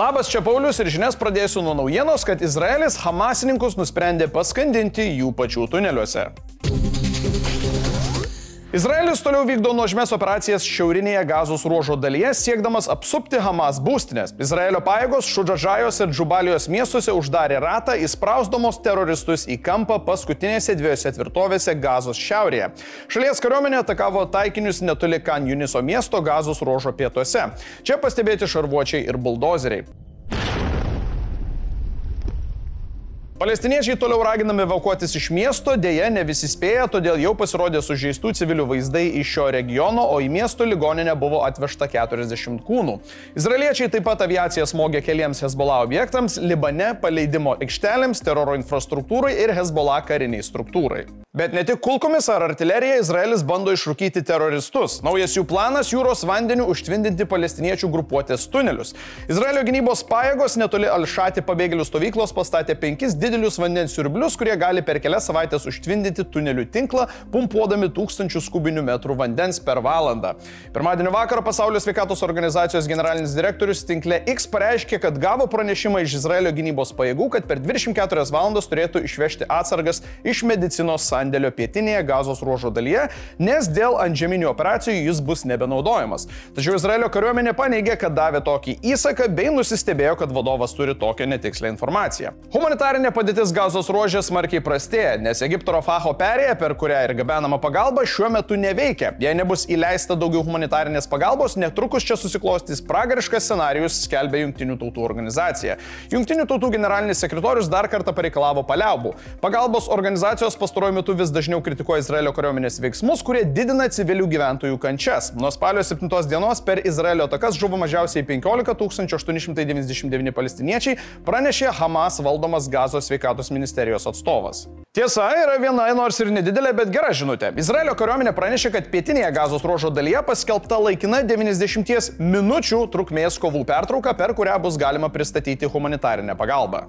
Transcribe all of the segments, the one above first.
Labas, čia Paulius ir žinias pradėsiu nuo naujienos, kad Izraelis Hamasininkus nusprendė paskandinti jų pačių tuneliuose. Izraelis toliau vykdo nuožmės operacijas šiaurinėje gazos ruožo dalyje, siekdamas apsupti Hamas būstinės. Izraelio pajėgos Šudžadžajos ir Džubalijos miestuose uždarė ratą, įsprausdamos teroristus į kampą paskutinėse dviejose tvirtovėse gazos šiaurėje. Šalies kariuomenė atakavo taikinius netoli Kan Juniso miesto gazos ruožo pietuose. Čia pastebėti šarvuočiai ir buldozeriai. Palestiniečiai toliau raginami evakuotis iš miesto, dėja ne visi spėja, todėl jau pasirodė sužeistų civilių vaizdai iš šio regiono, o į miesto ligoninę buvo atvežta 40 kūnų. Izraeliečiai taip pat aviaciją smogė keliems Hezbollah objektams, Libane paleidimo aikštelėms, teroro infrastruktūrai ir Hezbollah kariniai struktūrai. Bet ne tik kulkomis ar artilerija Izraelis bando išrūkyti teroristus. Naujas jų planas - jūros vandeniu užtvindinti palestiniečių grupuotės tunelius. Izraelio gynybos pajėgos netoli Alšati pabėgėlių stovyklos pastatė penkis didelius vandens siurblius, kurie gali per kelias savaitės užtvindinti tunelių tinklą, pumpuodami tūkstančius kubinių metrų vandens per valandą. Pirmadienio vakarą Pasaulio sveikatos organizacijos generalinis direktorius tinkle X pareiškė, kad gavo pranešimą iš Izraelio gynybos pajėgų, kad per 24 valandas turėtų išvežti atsargas iš medicinos sandėlio pietinėje gazos ruožo dalyje, nes dėl antžeminių operacijų jis bus nebenaudojamas. Tačiau Izraelio kariuomenė paneigė, kad davė tokį įsaką bei nusistebėjo, kad vadovas turi tokią netikslę informaciją. Humanitarinė padėtis gazos ruožė smarkiai prastėja, nes Egipto Rafaho perėja, per kurią ir gabenama pagalba, šiuo metu neveikia. Jei nebus įleista daugiau humanitarinės pagalbos, netrukus čia susiklostys pragariškas scenarius, skelbia Junktinių tautų organizacija. Junktinių tautų generalinis sekretorius dar kartą pareikalavo paliaubų. Pagalbos organizacijos pastaruoju metu vis dažniau kritikuoja Izraelio kariuomenės veiksmus, kurie didina civilių gyventojų kančias. Nuo spalio 7 dienos per Izraelio atakas žuvo mažiausiai 15 899 palestiniečiai, pranešė Hamas valdomas Gazos sveikatos ministerijos atstovas. Tiesa, yra viena, nors ir nedidelė, bet gera žinutė. Izraelio kariuomenė pranešė, kad pietinėje Gazos ruožo dalyje paskelbta laikina 90 minučių trukmės kovų pertrauka, per kurią bus galima pristatyti humanitarinę pagalbą.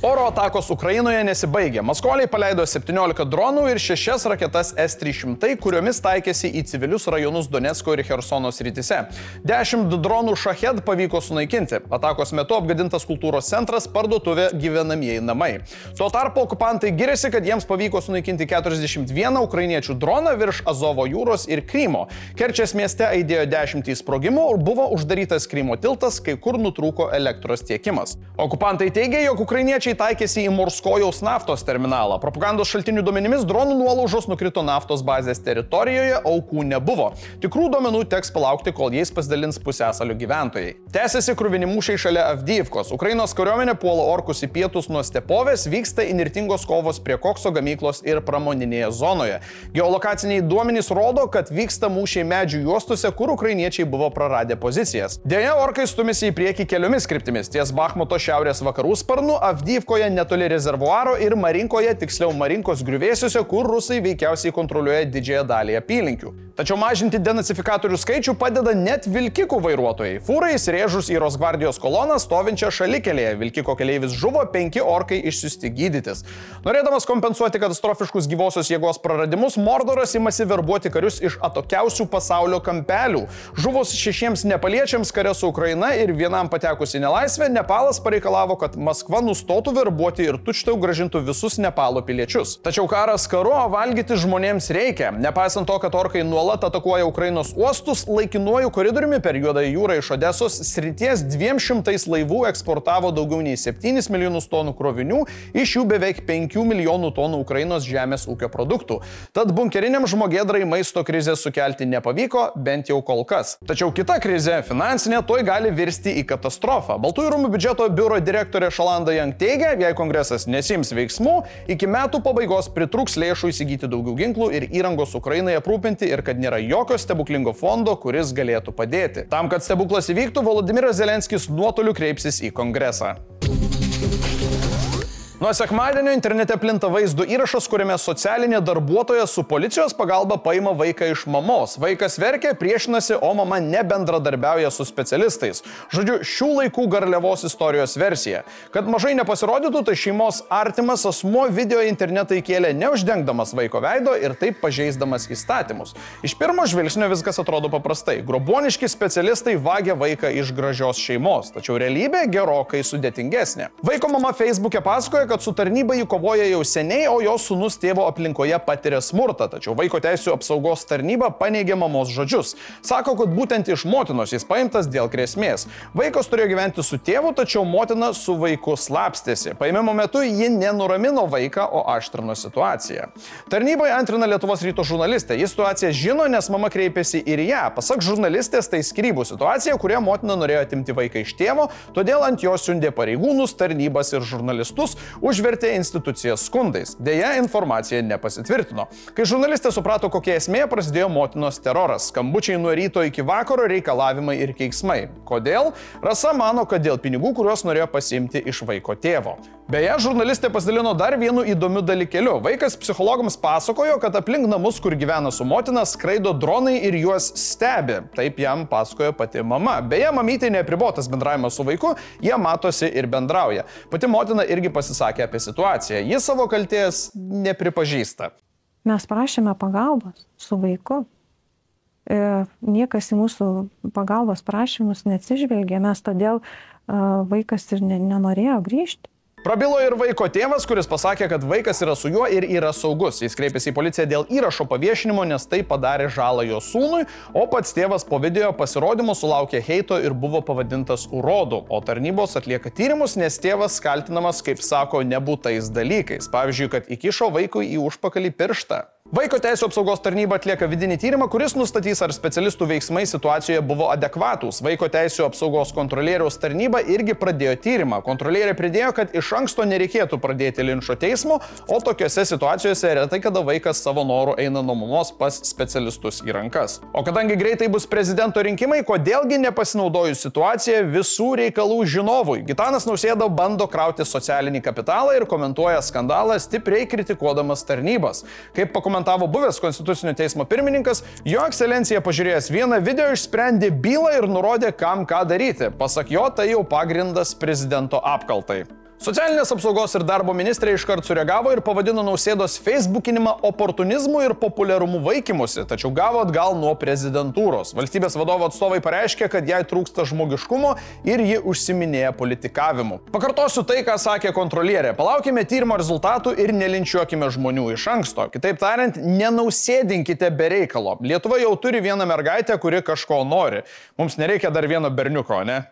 Oro atakos Ukrainoje nesibaigė. Maskoliai paleido 17 dronų ir 6 raketas S-300, kuriomis taikėsi į civilius rajonus Donetsko ir Hersono srityse. 10 dronų šahed pavyko sunaikinti. Atakos metu apgadintas kultūros centras, parduotuvė, gyvenamieji namai. Tuo tarpu okupantai giriasi, kad jiems pavyko sunaikinti 41 ukrainiečių droną virš Azovo jūros ir Krymo. Kerčias mieste aidėjo dešimtys sprogimų ir buvo uždarytas Krymo tiltas, kai kur nutrūko elektros tiekimas. Okupantai teigia, jog ukrainiečiai ukrainiečiai taikėsi į Morskojaus naftos terminalą. Propagandos šaltinių duomenimis dronų nuolaužos nukrito naftos bazės teritorijoje, aukų nebuvo. Tikrų duomenų teks palaukti, kol jais pasidalins pusėsalio gyventojai. Tęsiasi krūvini mūšiai šalia Avdyivkos. Ukrainos kariuomenė puola orkus į pietus nuo stepovės, vyksta inirtingos kovos prie kokso gamyklos ir pramoninėje zonoje. Geolokaciniai duomenys rodo, kad vyksta mūšiai medžių juostose, kur ukrainiečiai buvo praradę pozicijas. Deja, orkai stumėsi į priekį keliomis kryptimis. Ties Bakhmuto šiaurės vakarų sparnu Avdyivkos Avdyivkoje netoli rezervuaro ir Marinkoje, tiksliau Marinkos griuvėsiuose, kur rusai veikiausiai kontroliuoja didžiąją dalį apylinkių. Tačiau mažinti denacifikatorių skaičių padeda net vilkikų vairuotojai. Fūrai įsirėžus į Rosgvardijos koloną stovinčią šalikelėje. Vilkiko keleivis žuvo, penki orkai išsiusti gydytis. Norėdamas kompensuoti katastrofiškus gyvosios jėgos praradimus, Mordoras imasi verbuoti karius iš atokiausių pasaulio kampelių. Žuvus šešiems nepaliečiams kare su Ukraina ir vienam patekus į nelaisvę, Nepalas pareikalavo, kad Maskva nustotų verbuoti ir tučtau gražintų visus Nepalo piliečius. Tačiau karas karu, o valgyti žmonėms reikia. Nepaisant to, kad orkai nuolat atakuoja Ukrainos uostus, laikinuoju koridoriumi per Juodąją jūrą iš Odesos srities 200 laivų eksportavo daugiau nei 7 milijonus tonų krovinių, iš jų beveik 5 milijonų tonų Ukrainos žemės ūkio produktų. Tad bunkeriniam žmogėdrai maisto krizę sukelti nepavyko, bent jau kol kas. Tačiau kita krizė, finansinė, toj gali virsti į katastrofą. Baltųjų rūmų biudžeto biuro direktorė Šalanda Jank teigia, jei kongresas nesims veiksmų, iki metų pabaigos pritruks lėšų įsigyti daugiau ginklų ir įrangos Ukrainai aprūpinti ir kad nėra jokio stebuklingo fondo, kuris galėtų padėti. Tam, kad stebuklas įvyktų, Volodimiras Zelenskis nuotoliu kreipsis į kongresą. Nuo sekmadienio internete plinta vaizdo įrašas, kuriame socialinė darbuotoja su policijos pagalba paima vaiką iš mamos. Vaikas verkia, priešinasi, o mama nebendradarbiauja su specialistais. Žodžiu, šių laikų garliavos istorijos versija. Kad mažai nepasirodytų, tai šeimos artimas asmo video internetą įkėlė neuždengdamas vaiko veido ir taip pažeisdamas įstatymus. Iš pirmo žvilgsnio viskas atrodo paprastai. Groboniški specialistai vagia vaiką iš gražios šeimos, tačiau realybė gerokai sudėtingesnė. Vaiko mama Facebook'e pasakoja, kad su tarnyba jį kovoja jau seniai, o jos sunus tėvo aplinkoje patiria smurtą, tačiau vaiko teisų apsaugos tarnyba paneigė mamos žodžius. Sako, kad būtent iš motinos jis paimtas dėl grėsmės. Vaikas turėjo gyventi su tėvu, tačiau motina su vaiku slapstėsi. Paimimo metu ji nenuramino vaiką, o aštrino situaciją. Tarnybai antrina Lietuvos ryto žurnalistė. Jis situaciją žino, nes mama kreipėsi ir ją. Pasak žurnalistės, tai skirybų situacija, kurioje motina norėjo atimti vaiką iš tėvo, todėl ant jo siundė pareigūnus, tarnybas ir žurnalistus, užvertė institucijas skundais. Deja, informacija nepasitvirtino. Kai žurnalistė suprato, kokia esmė, prasidėjo motinos teroras. Skambučiai nuo ryto iki vakaro, reikalavimai ir keiksmai. Kodėl? Rasa mano, kad dėl pinigų, kuriuos norėjo pasimti iš vaiko tėvo. Beje, žurnalistė pasidalino dar vienu įdomiu dalykeliu. Vaikas psichologams pasakojo, kad aplink namus, kur gyvena su motina, skraido dronai ir juos stebi. Taip jam pasakojo pati mama. Beje, mamytė neapribotas bendravimas su vaiku, jie matosi ir bendrauja. Pati motina irgi pasisakė apie situaciją. Jis savo kalties nepripažįsta. Mes prašėme pagalbos su vaiku. E, niekas į mūsų pagalbos prašymus neatsižvelgė, mes todėl vaikas ir nenorėjo grįžti. Prabilo ir vaiko tėvas, kuris pasakė, kad vaikas yra su juo ir yra saugus. Jis kreipėsi į policiją dėl įrašo paviešinimo, nes tai padarė žalą jo sūnui, o pats tėvas po video pasirodymo sulaukė heito ir buvo pavadintas urodu. O tarnybos atlieka tyrimus, nes tėvas kaltinamas, kaip sako, nebūtais dalykais. Pavyzdžiui, kad įkišo vaikui į užpakalį pirštą. Vaiko teisų apsaugos tarnyba atlieka vidinį tyrimą, kuris nustatys, ar specialistų veiksmai situacijoje buvo adekvatūs. Vaiko teisų apsaugos kontrolieriaus tarnyba irgi pradėjo tyrimą. Kontrolierė pridėjo, kad iš anksto nereikėtų pradėti linčio teismo, o tokiuose situacijose retai kada vaikas savo norų eina nuo mamos pas specialistus į rankas. O kadangi greitai bus prezidento rinkimai, kodėlgi nepasinaudojus situaciją visų reikalų žinovui? Gitanas Nausėda bando krauti socialinį kapitalą ir komentuoja skandalą, stipriai kritikuodamas tarnybas. Kaip pakomentavo komentavo buvęs Konstitucinio teismo pirmininkas, jo ekscelencija pažiūrėjęs vieną video išsprendė bylą ir nurodė, kam ką daryti. Pasak jo, tai jau pagrindas prezidento apkaltai. Socialinės apsaugos ir darbo ministrė iškart sureagavo ir pavadino nausėdos facebookinimą oportunizmu ir populiarumu vaikimusi, tačiau gavo atgal nuo prezidentūros. Valstybės vadovo atstovai pareiškė, kad jai trūksta žmogiškumo ir ji užsiminėja politikavimu. Pakartosiu tai, ką sakė kontrolierė. Palaukime tyrimo rezultatų ir nelinčiuokime žmonių iš anksto. Kitaip tariant, nenausėdinkite be reikalo. Lietuva jau turi vieną mergaitę, kuri kažko nori. Mums nereikia dar vieno berniuko, ne?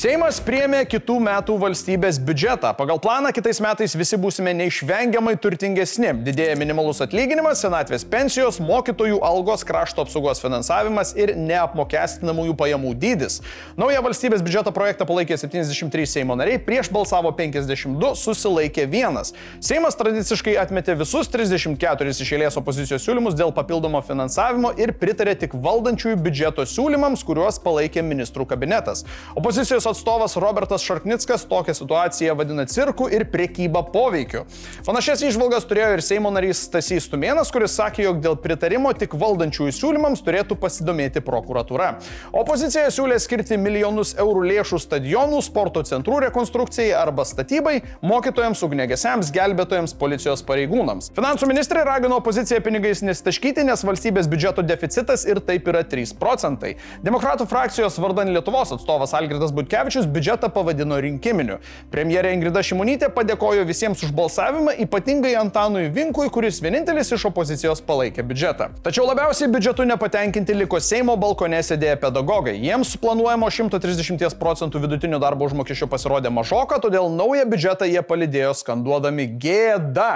Seimas priemė kitų metų valstybės biudžetą. Pagal planą kitais metais visi būsime neišvengiamai turtingesni. Didėja minimalus atlyginimas, senatvės pensijos, mokytojų algos, krašto apsaugos finansavimas ir neapmokestinamųjų pajamų dydis. Naują valstybės biudžeto projektą palaikė 73 Seimo nariai, prieš balsavo 52, susilaikė vienas. Seimas tradiciškai atmetė visus 34 iš eilės opozicijos siūlymus dėl papildomo finansavimo ir pritarė tik valdančiųjų biudžeto siūlymams, kuriuos palaikė ministrų kabinetas. Opozicijos atstovas Robertas Šarknickas tokią situaciją vadina cirku ir priekyba poveikiu. Panašias išvalgas turėjo ir Seimo narys Stasys Tumėnas, kuris sakė, jog dėl pritarimo tik valdančiųjų siūlymams turėtų pasidomėti prokuratūra. Opozicija siūlė skirti milijonus eurų lėšų stadionų, sporto centrų rekonstrukcijai arba statybai, mokytojams, ugnegesiams, gelbėtojams, policijos pareigūnams. Finansų ministrė ragino opoziciją pinigais nestaškyti, nes valstybės biudžeto deficitas ir taip yra 3 procentai. Demokratų frakcijos vardan Lietuvos atstovas Algirdas Butkevičius Butkevičius biudžetą pavadino rinkiminiu. Premjerė Ingrida Šimonytė padėkojo visiems už balsavimą, ypatingai Antanui Vinkui, kuris vienintelis iš opozicijos palaikė biudžetą. Tačiau labiausiai biudžetu nepatenkinti liko Seimo balkone sėdėję pedagogai. Jiems planuojamo 130 procentų vidutinio darbo užmokesčio pasirodė mažoka, todėl naują biudžetą jie palidėjo skanduodami gėda.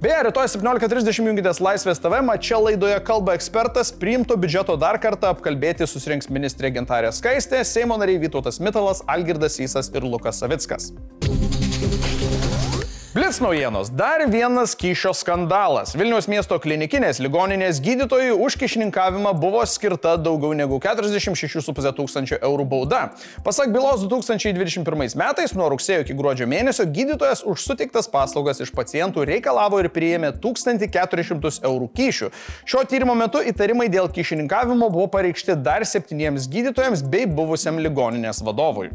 Beje, rytoj 17.30 jungitės Laisvės TV, čia laidoje kalba ekspertas, priimto biudžeto dar kartą apkalbėti susirinks ministrė Gintarė Skaistė, Seimo nariai Vytautas Mitalas, Algirdas Įsas ir Lukas Savickas. Blitz naujienos. Dar vienas kyšio skandalas. Vilniaus miesto klinikinės ligoninės gydytojui už kišininkavimą buvo skirta daugiau negu 46,5 tūkstančių eurų bauda. Pasak bylos 2021 metais nuo rugsėjo iki gruodžio mėnesio gydytojas už suteiktas paslaugas iš pacientų reikalavo ir priėmė 1400 eurų kyšių. Šio tyrimo metu įtarimai dėl kišininkavimo buvo pareikšti dar septyniems gydytojams bei buvusiam ligoninės vadovui.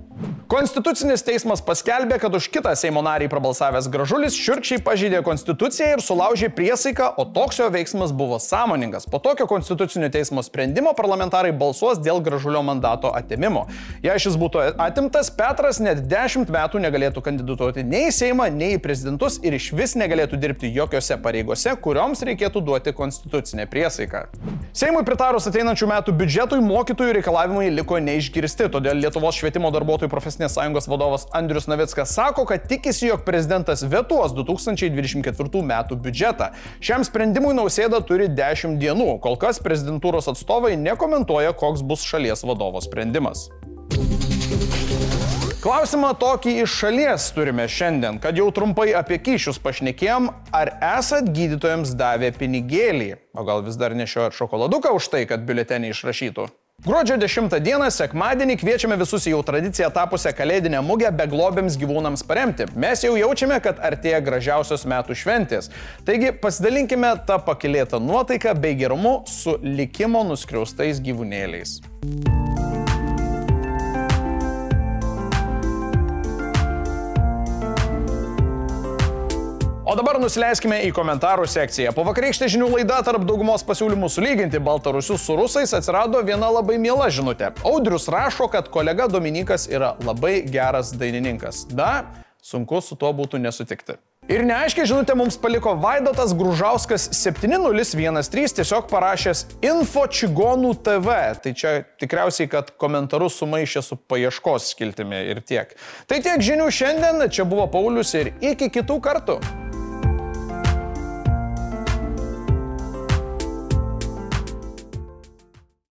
Konstitucinis teismas paskelbė, kad už kitą Seimo narį prabalsavęs gražus Gražulis šiurkščiai pažydė konstituciją ir sulaužė priesaiką, o toks jo veiksmas buvo sąmoningas. Po tokio konstitucinio teismo sprendimo parlamentarai balsuos dėl Gražulio mandato atimimo. Jei šis būtų atimtas, Petras net 10 metų negalėtų kandidatuoti nei į Seimą, nei į prezidentus ir iš vis negalėtų dirbti jokiose pareigose, kurioms reikėtų duoti konstitucinę priesaiką. Seimui pritarus ateinančių metų biudžetui mokytojų reikalavimai liko neišgirsti, todėl Lietuvos švietimo darbuotojų profesinės sąjungos vadovas Andrius Navickas sako, kad tikisi, jog prezidentas vetuos 2024 metų biudžetą. Šiam sprendimui nausėda turi 10 dienų, kol kas prezidentūros atstovai nekomentuoja, koks bus šalies vadovo sprendimas. Klausimą tokį iš šalies turime šiandien, kad jau trumpai apie kyšius pašnekėjom, ar esat gydytojams davę pinigėlį, o gal vis dar nešiojat šokoladuką už tai, kad biuletenį išrašytų? Gruodžio 10 dieną, sekmadienį, kviečiame visus į jau tradiciją tapusią kalėdinę mugę beglobiams gyvūnams paremti. Mes jau jaučiame, kad artėja gražiausios metų šventės. Taigi pasidalinkime tą pakilėtą nuotaiką bei gerumu su likimo nuskriaustais gyvūnėliais. O dabar nusileiskime į komentarų sekciją. Po vakarykštė žinių laida tarp daugumos pasiūlymų sulyginti baltarusius su rusais atsirado viena labai miela žinutė. Audrius rašo, kad kolega Dominikas yra labai geras dainininkas. Da, sunku su tuo būtų nesutikti. Ir neaiškiai žinutė mums paliko Vaidotas Gružauskas 7013 tiesiog parašęs Info Čigonų TV. Tai čia tikriausiai, kad komentarus sumaišė su paieškos skiltimi ir tiek. Tai tiek žinių šiandien, čia buvo Paulius ir iki kitų kartų.